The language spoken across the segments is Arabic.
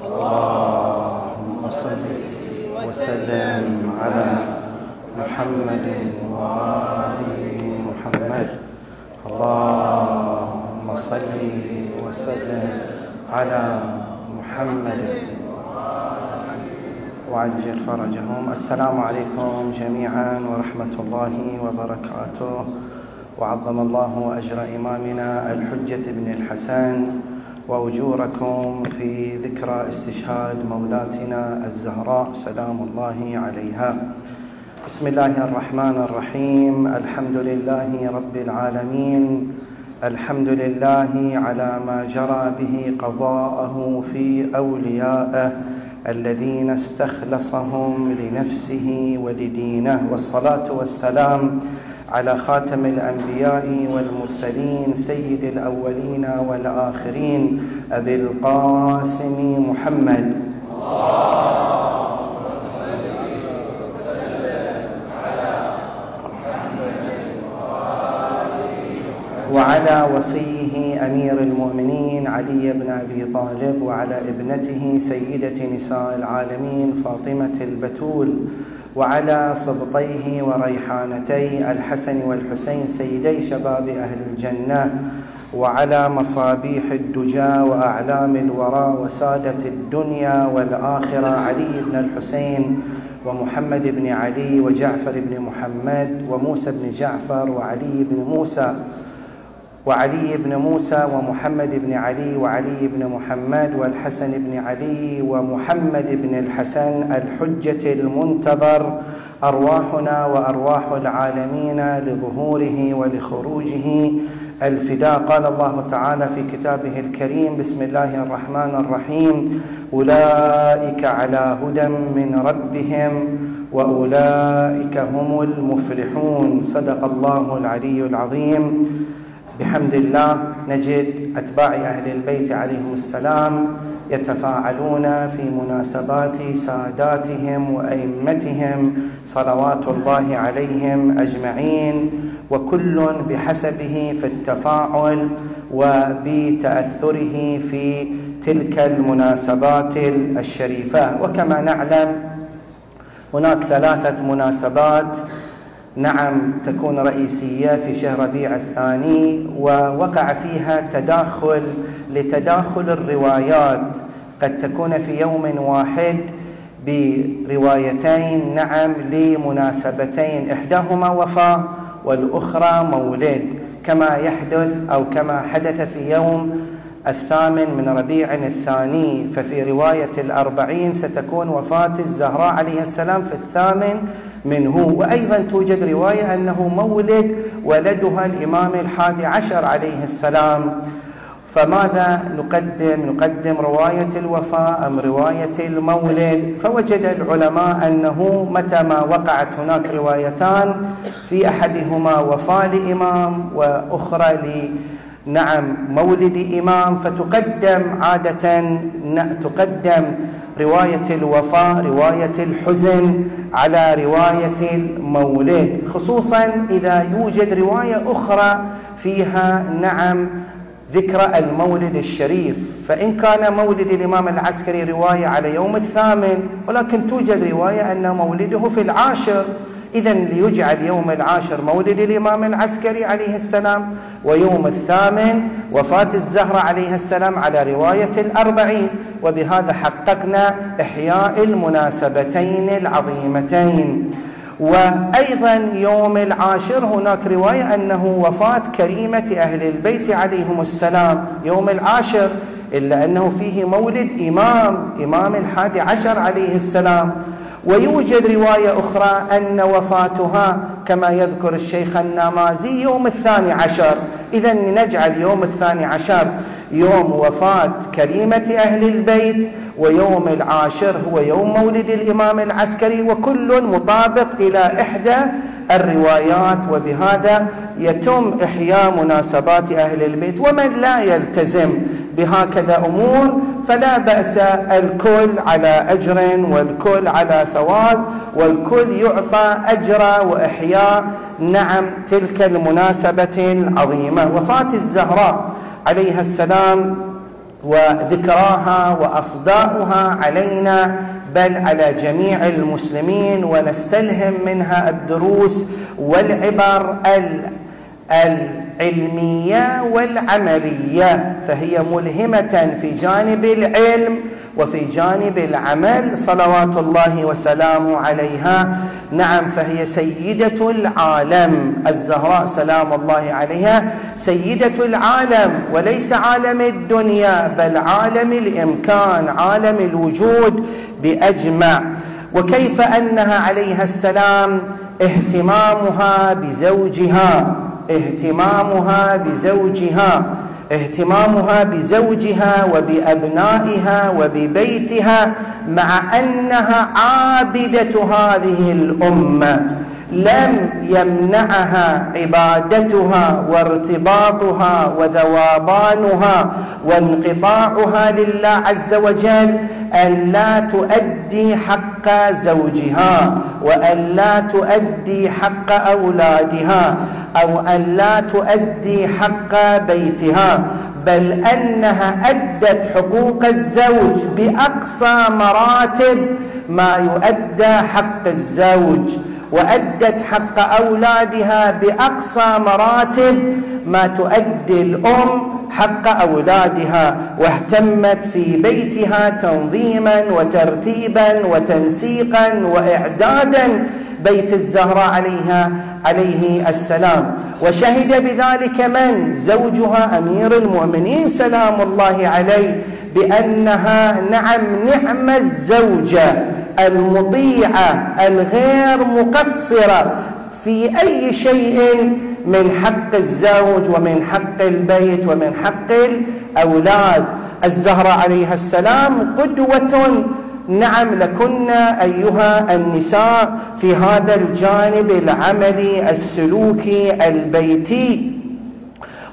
اللهم صل وسلم على محمد وآل محمد. اللهم صل وسلم على محمد وعجل فرجهم. السلام عليكم جميعا ورحمة الله وبركاته. وعظم الله أجر إمامنا الحجة بن الحسن. وأجوركم في ذكرى استشهاد مولاتنا الزهراء سلام الله عليها. بسم الله الرحمن الرحيم. الحمد لله رب العالمين. الحمد لله على ما جرى به قضاءه في أوليائه الذين استخلصهم لنفسه ولدينه. والصلاة والسلام على خاتم الأنبياء والمرسلين سيد الأولين والآخرين أبي القاسم محمد. وعلى وصيه أمير المؤمنين علي بن أبي طالب وعلى ابنته سيدة نساء العالمين فاطمة البتول. وعلى سبطيه وريحانتي الحسن والحسين سيدي شباب أهل الجنة وعلى مصابيح الدجى وأعلام الورى وسادة الدنيا والآخرة علي بن الحسين ومحمد بن علي وجعفر بن محمد وموسى بن جعفر وعلي بن موسى وعلي بن موسى ومحمد بن علي وعلي بن محمد والحسن بن علي ومحمد بن الحسن الحجة المنتظر أرواحنا وأرواح العالمين لظهوره ولخروجه. الفداء قال الله تعالى في كتابه الكريم بسم الله الرحمن الرحيم. أولئك على هدى من ربهم وأولئك هم المفلحون. صدق الله العلي العظيم. بحمد الله نجد أتباع أهل البيت عليهم السلام يتفاعلون في مناسبات ساداتهم وأئمتهم صلوات الله عليهم أجمعين وكل بحسبه في التفاعل وبتأثره في تلك المناسبات الشريفة. وكما نعلم هناك ثلاثة مناسبات نعم تكون رئيسية في شهر ربيع الثاني ووقع فيها تداخل لتداخل الروايات. قد تكون في يوم واحد بروايتين نعم لمناسبتين إحداهما وفاة والأخرى مولد. كما يحدث أو كما حدث في يوم الثامن من ربيع الثاني ففي رواية الأربعين ستكون وفاة الزهراء عليه السلام في الثامن منه. وأيضا توجد رواية أنه مولد ولدها الإمام الحادي عشر عليه السلام. فماذا نقدم؟ نقدم رواية الوفاة أم رواية المولد؟ فوجد العلماء أنه متى ما وقعت هناك روايتان في أحدهما وفاة لإمام وأخرى ل نعم مولد إمام فتقدم عادة تقدم رواية الوفاة رواية الحزن على رواية المولد. خصوصا إذا يوجد رواية أخرى فيها نعم ذكر المولد الشريف. فإن كان مولد الإمام العسكري رواية على يوم الثامن ولكن توجد رواية أن مولده في العاشر. إذا ليجعل يوم العاشر مولد الإمام العسكري عليه السلام ويوم الثامن وفاة الزهرة عليه السلام على رواية الأربعين. وبهذا حققنا إحياء المناسبتين العظيمتين. وأيضا يوم العاشر هناك رواية أنه وفاة كريمة أهل البيت عليهم السلام. يوم العاشر إلا أنه فيه مولد إمام إمام الحادي عشر عليه السلام. ويوجد رواية أخرى أن وفاتها كما يذكر الشيخ النامازي يوم الثاني عشر. إذا نجعل يوم الثاني عشر يوم وفاة كريمة أهل البيت ويوم العاشر هو يوم مولد الإمام العسكري وكل مطابق إلى إحدى الروايات. وبهذا يتم إحياء مناسبات أهل البيت. ومن لا يلتزم بهكذا أمور فلا بأس الكل على أجر والكل على ثواب والكل يعطى أجر وإحياء. نعم تلك المناسبة العظيمة. وفاة الزهراء عليها السلام وذكراها وأصداؤها علينا بل على جميع المسلمين ونستلهم منها الدروس والعبر العلمية والعملية فهي ملهمة في جانب العلم وفي جانب العمل صلوات الله وسلامه عليها. نعم فهي سيدة العالم الزهراء سلام الله عليها. سيدة العالم وليس عالم الدنيا بل عالم الإمكان عالم الوجود بأجمع. وكيف أنها عليها السلام؟ اهتمامها بزوجها. اهتمامها بزوجها اهتمامها بزوجها وبأبنائها وببيتها مع أنها عابدة هذه الأمة. لم يمنعها عبادتها وارتباطها وذوابانها وانقطاعها لله عز وجل. أن لا تؤدي حق زوجها وأن لا تؤدي حق أولادها أو أن لا تؤدي حق بيتها بل أنها أدت حقوق الزوج بأقصى مراتب ما يؤدى حق الزوج وأدت حق أولادها بأقصى مراتب ما تؤدي الأم حق أولادها واهتمت في بيتها تنظيما وترتيبا وتنسيقا وإعدادا بيت الزهراء عليها عليه السلام. وشهد بذلك من؟ زوجها أمير المؤمنين سلام الله عليه بأنها نعم نعم الزوجة المطيعة الغير مقصرة في أي شيء من حق الزوج ومن حق البيت ومن حق الأولاد. الزهراء عليها السلام قدوة. نعم لكن أيها النساء في هذا الجانب العملي السلوكي البيتي.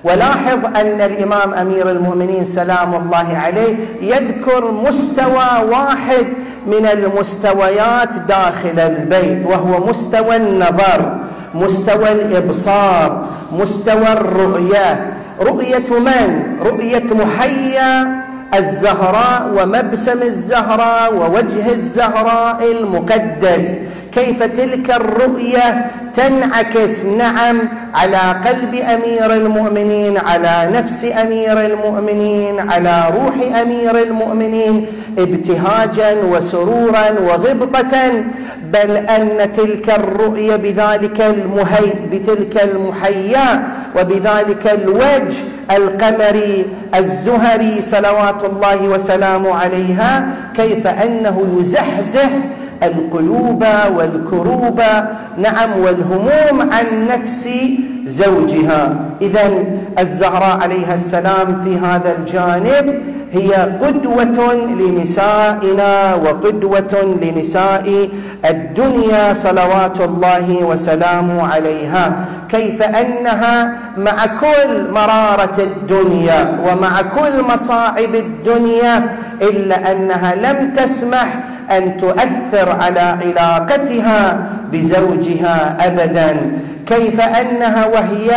ولاحظ أن الإمام أمير المؤمنين سلام الله عليه يذكر مستوى واحد من المستويات داخل البيت وهو مستوى النظر مستوى الإبصار مستوى الرؤية رؤية من؟ رؤية محيا الزهراء ومبسم الزهراء ووجه الزهراء المقدس كيف تلك الرؤية تنعكس نعم على قلب أمير المؤمنين على نفس أمير المؤمنين على روح أمير المؤمنين ابتهاجا وسرورا وغبطة. بل أن تلك الرؤية بذلك المهي بتلك المحيا وبذلك الوجه القمري الزهري صلوات الله وسلامه عليها كيف أنه يزحزح القلوب والكروب نعم والهموم عن نفس زوجها. إذا الزهراء عليها السلام في هذا الجانب هي قدوة لنسائنا وقدوة لنساء الدنيا صلوات الله وسلامه عليها. كيف أنها مع كل مرارة الدنيا ومع كل مصاعب الدنيا إلا أنها لم تسمح أن تؤثر على علاقتها بزوجها أبدا. كيف أنها وهي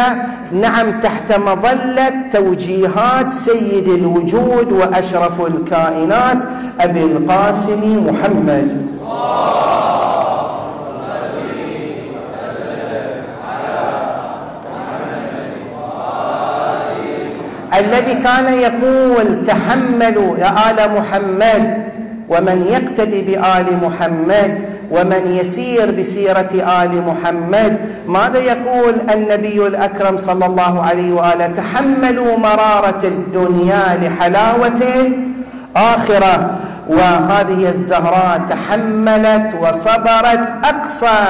نعم تحت مظلة توجيهات سيد الوجود وأشرف الكائنات أبي القاسم محمد. الذي كان يقول تحملوا يا آل محمد. ومن يقتدي بآل محمد ومن يسير بسيرة آل محمد ماذا يقول النبي الأكرم صلى الله عليه وآله؟ تحملوا مرارة الدنيا لحلاوة الآخرة. وهذه الزهراء تحملت وصبرت أقصى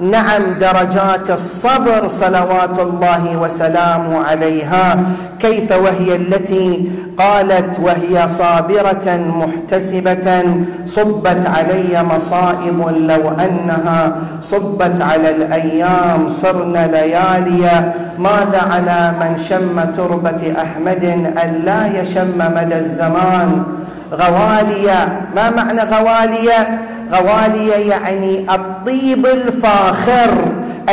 نعم درجات الصبر صلوات الله وسلامه عليها. كيف وهي التي قالت وهي صابرة محتسبة صبت علي مصائب لو أنها صبت على الأيام صرن ليالي؟ ماذا على من شم تربة أحمد أن لا يشم مدى الزمان؟ غواليا ما معنى غواليا غوالية يعني الطيب الفاخر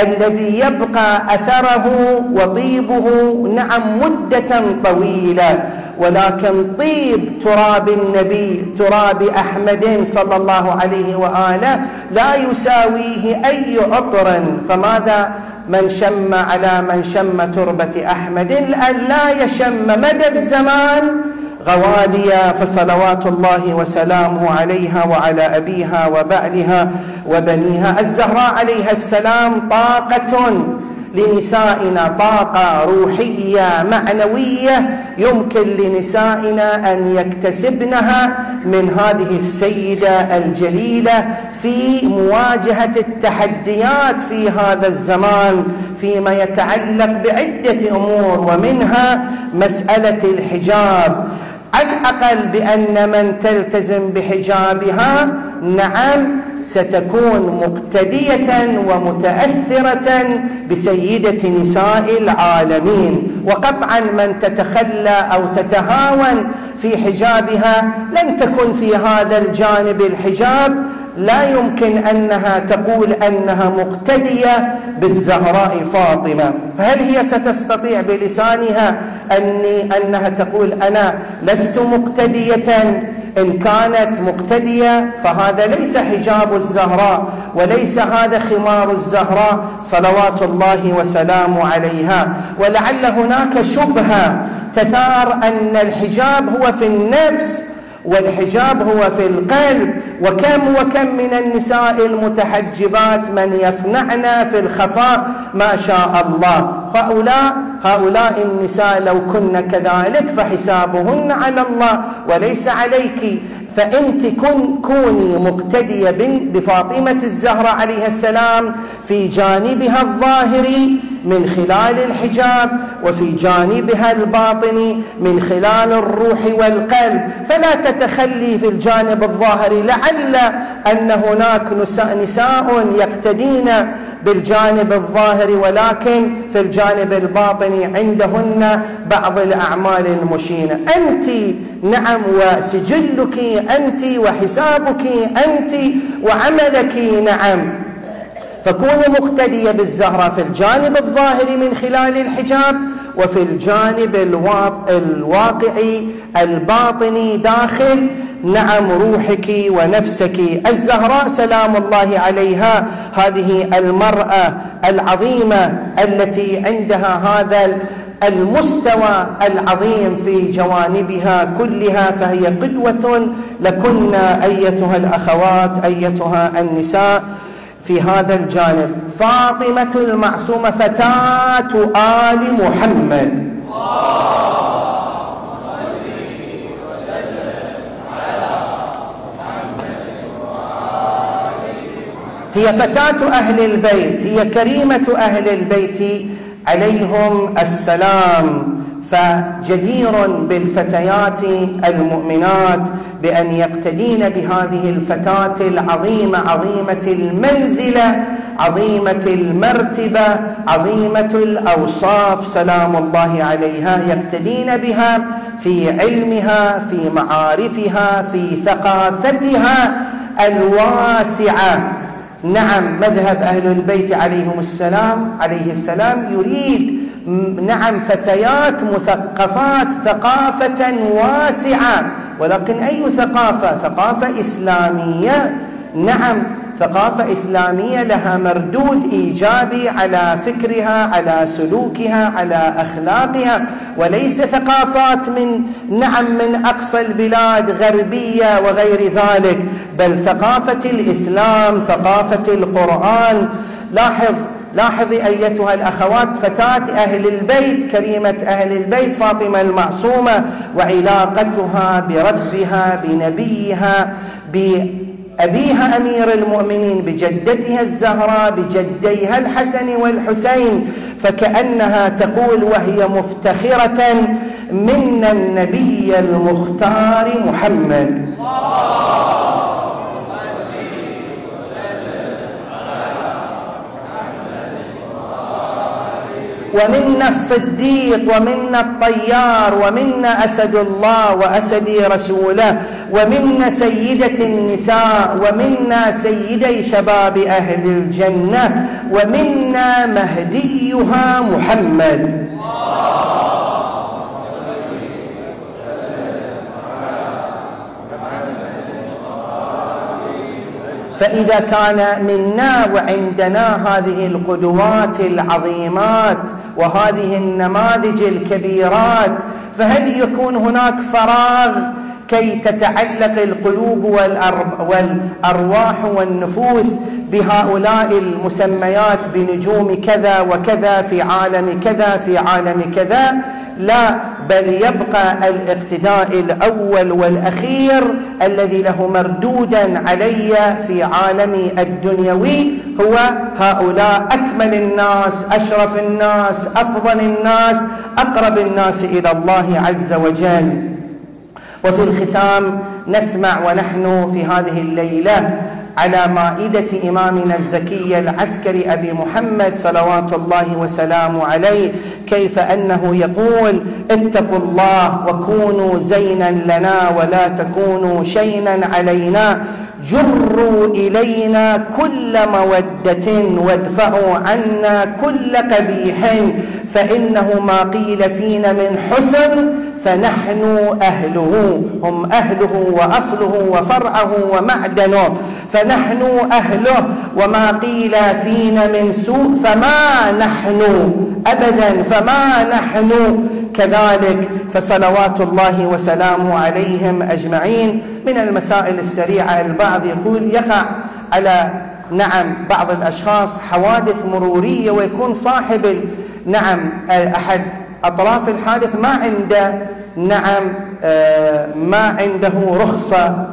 الذي يبقى أثره وطيبه نعم مدة طويلة. ولكن طيب تراب النبي تراب أحمد صلى الله عليه وآله لا يساويه أي عطر. فماذا من شم على من شم تربة أحمد؟ أن لا يشم. مدى الزمان؟ غواليا فصلوات الله وسلامه عليها وعلى أبيها وبعلها وبنيها. الزهراء عليها السلام طاقة لنسائنا طاقة روحية معنوية يمكن لنسائنا أن يكتسبنها من هذه السيدة الجليلة في مواجهة التحديات في هذا الزمان فيما يتعلق بعدة أمور ومنها مسألة الحجاب. على الأقل بأن من تلتزم بحجابها نعم ستكون مقتدية ومتأثرة بسيدة نساء العالمين. وقطعا من تتخلى أو تتهاون في حجابها لن تكن في هذا الجانب الحجاب. لا يمكن أنها تقول أنها مقتدية بالزهراء فاطمة. فهل هي ستستطيع بلسانها أني أنها تقول أنا لست مقتدية؟ إن كانت مقتدية فهذا ليس حجاب الزهراء وليس هذا خمار الزهراء صلوات الله وسلامه عليها. ولعل هناك شبهة تثار أن الحجاب هو في النفس والحجاب هو في القلب وكم وكم من النساء المتحجبات من يصنعن في الخفاء. ما شاء الله. هؤلاء هؤلاء النساء لو كن كذلك فحسابهن على الله وليس عليك. فأنت كن كوني مقتدية بفاطمة الزهراء عليها السلام في جانبها الظاهري من خلال الحجاب وفي جانبها الباطني من خلال الروح والقلب. فلا تتخلي في الجانب الظاهري لعل أن هناك نساء يقتدين بالجانب الظاهر ولكن في الجانب الباطني عندهن بعض الأعمال المشينة. أنت نعم وسجلك أنت وحسابك أنت وعملك نعم. فكوني مقتدية بالزهرة في الجانب الظاهري من خلال الحجاب وفي الجانب الواقعي الباطني داخل نعم روحك ونفسك. الزهراء سلام الله عليها. هذه المرأة العظيمة التي عندها هذا المستوى العظيم في جوانبها كلها فهي قدوة لكن أيتها الأخوات أيتها النساء. في هذا الجانب فاطمة المعصومة فتاة آل محمد. هي فتاة أهل البيت هي كريمة أهل البيت. عليهم السلام. فجدير بالفتيات المؤمنات بأن يقتدين بهذه الفتاة العظيمة عظيمة المنزلة عظيمة المرتبة عظيمة الأوصاف. سلام الله عليها. يقتدين بها في علمها في معارفها في ثقافتها الواسعة. نعم مذهب أهل البيت عليهم السلام عليه السلام يريد نعم فتيات مثقفات ثقافة واسعة. ولكن أي ثقافة؟ ثقافة إسلامية. نعم ثقافة إسلامية لها مردود إيجابي على فكرها على سلوكها على أخلاقها وليس ثقافات من نعم من أقصى البلاد غربية وغير ذلك بل ثقافة الإسلام ثقافة القرآن. لاحظ لاحظي أيتها الأخوات فتاة أهل البيت كريمة أهل البيت فاطمة المعصومة وعلاقتها بربها بنبيها بأبيها أمير المؤمنين بجدتها الزهراء بجديها الحسن والحسين فكأنها تقول وهي مفتخرة من النبي المختار محمد. ومنا الصديق ومنا الطيار ومنا أسد الله وأسد رسوله ومنا سيدة النساء ومنا سيدي شباب أهل الجنة ومنا مهديها محمد. فإذا كان منا وعندنا هذه القدوات العظيمات وهذه النماذج الكبيرات فهل يكون هناك فراغ كي تتعلق القلوب والأرواح والنفوس بهؤلاء المسميات بنجوم كذا وكذا في عالم كذا في عالم كذا؟ لا بل يبقى الاقتداء الأول والأخير الذي له مردودا علي في عالمي الدنيوي هو هؤلاء أكمل الناس أشرف الناس أفضل الناس أقرب الناس إلى الله عز وجل. وفي الختام نسمع ونحن في هذه الليلة على مائدة إمامنا الزكي العسكري أبي محمد صلوات الله وسلامه عليه كيف أنه يقول اتقوا الله وكونوا زينا لنا ولا تكونوا شينا علينا جروا إلينا كل مودة وادفعوا عنا كل قبيح فإنه ما قيل فينا من حسن فنحن أهله هم أهله وأصله وفرعه ومعدنه. فنحن أهله وما قيل فينا من سوء فما نحن أبدا فما نحن كذلك. فصلوات الله وسلامه عليهم أجمعين. من المسائل السريعة البعض يقول يقع على نعم بعض الأشخاص حوادث مرورية ويكون صاحب نعم أحد أطراف الحادث ما عنده نعم آه، ما عنده رخصة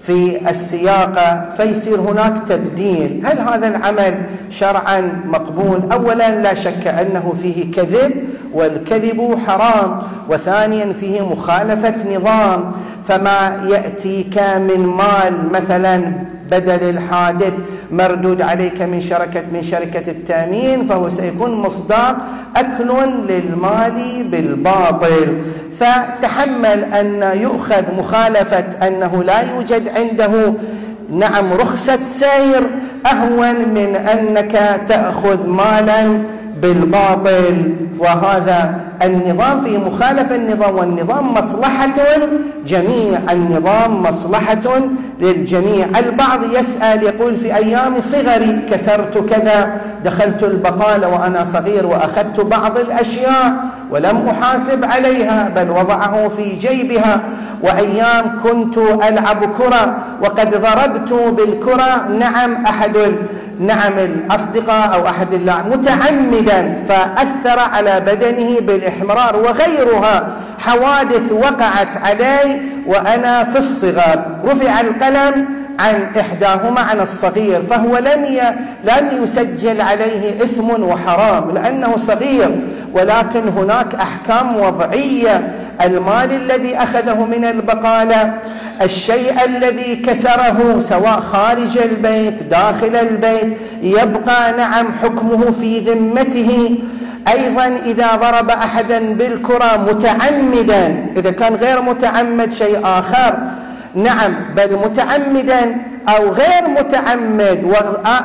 في السياقة فيصير هناك تبديل. هل هذا العمل شرعا مقبول؟ أولا لا شك أنه فيه كذب والكذب حرام. وثانيا فيه مخالفة نظام. فما يأتيك من مال مثلا بدل الحادث مردود عليك من شركة من شركة التأمين فهو سيكون مصداق أكل للمال بالباطل. فتحمل أن يؤخذ مخالفة أنه لا يوجد عنده. نعم رخصة سير أهون من أنك تأخذ مالا. بالباطل. وهذا النظام في مخالفة النظام والنظام مصلحة جميع النظام مصلحة للجميع. البعض يسأل يقول في أيام صغري كسرت كذا دخلت البقالة وأنا صغير وأخذت بعض الأشياء ولم أحاسب عليها بل وضعه في جيبها. وأيام كنت ألعب كرة وقد ضربت بالكرة نعم أحد نعم الأصدقاء أو أحد اللاعب متعمدا فأثر على بدنه بالإحمرار وغيرها. حوادث وقعت علي وأنا في الصغر رفع القلم عن إحداهما عن الصغير فهو لم. لم يسجل عليه إثم وحرام لأنه صغير. ولكن هناك أحكام وضعية. المال الذي أخذه من البقالة الشيء الذي كسره سواء خارج البيت داخل البيت يبقى نعم حكمه في ذمته. أيضا إذا ضرب أحدا بالكرة متعمدا إذا كان غير متعمد شيء آخر نعم بل متعمدا أو غير متعمد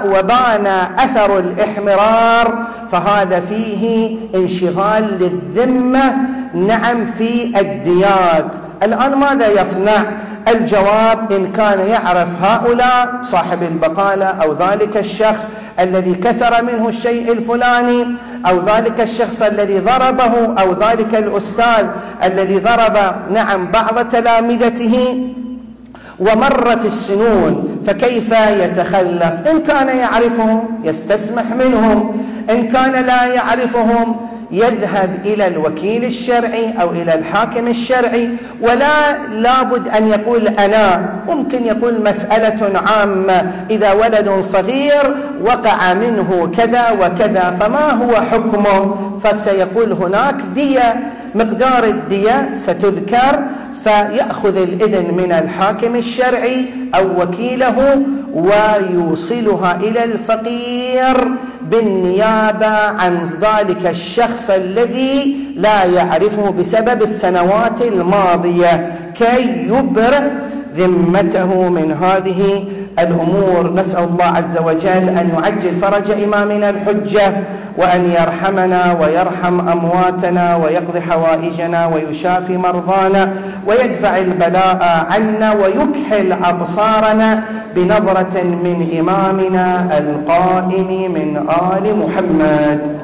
وبان أثر الإحمرار فهذا فيه انشغال للذمة نعم في الديات. الآن ماذا يصنع؟ الجواب إن كان يعرف هؤلاء صاحب البقالة أو ذلك الشخص الذي كسر منه الشيء الفلاني أو ذلك الشخص الذي ضربه أو ذلك الأستاذ الذي ضرب نعم بعض تلامذته ومرت السنون فكيف يتخلص؟ إن كان يعرفهم يستسمح منهم إن كان لا يعرفهم يذهب إلى الوكيل الشرعي أو إلى الحاكم الشرعي ولا لابد أن يقول أنا. ممكن يقول مسألة عامة إذا ولد صغير وقع منه كذا وكذا فما هو حكمه؟ فسيقول هناك دية مقدار الدية ستذكر فيأخذ الإذن من الحاكم الشرعي أو وكيله ويوصلها إلى الفقير بالنيابة عن ذلك الشخص الذي لا يعرفه بسبب السنوات الماضية كي يبرئ ذمته من هذه الأمور. نسأل الله عز وجل أن يعجل فرج إمامنا الحجة وأن يرحمنا ويرحم أمواتنا ويقضي حوائجنا ويشافي مرضانا ويدفع البلاء عنا ويكحل أبصارنا بنظرة من إمامنا القائم من آل محمد.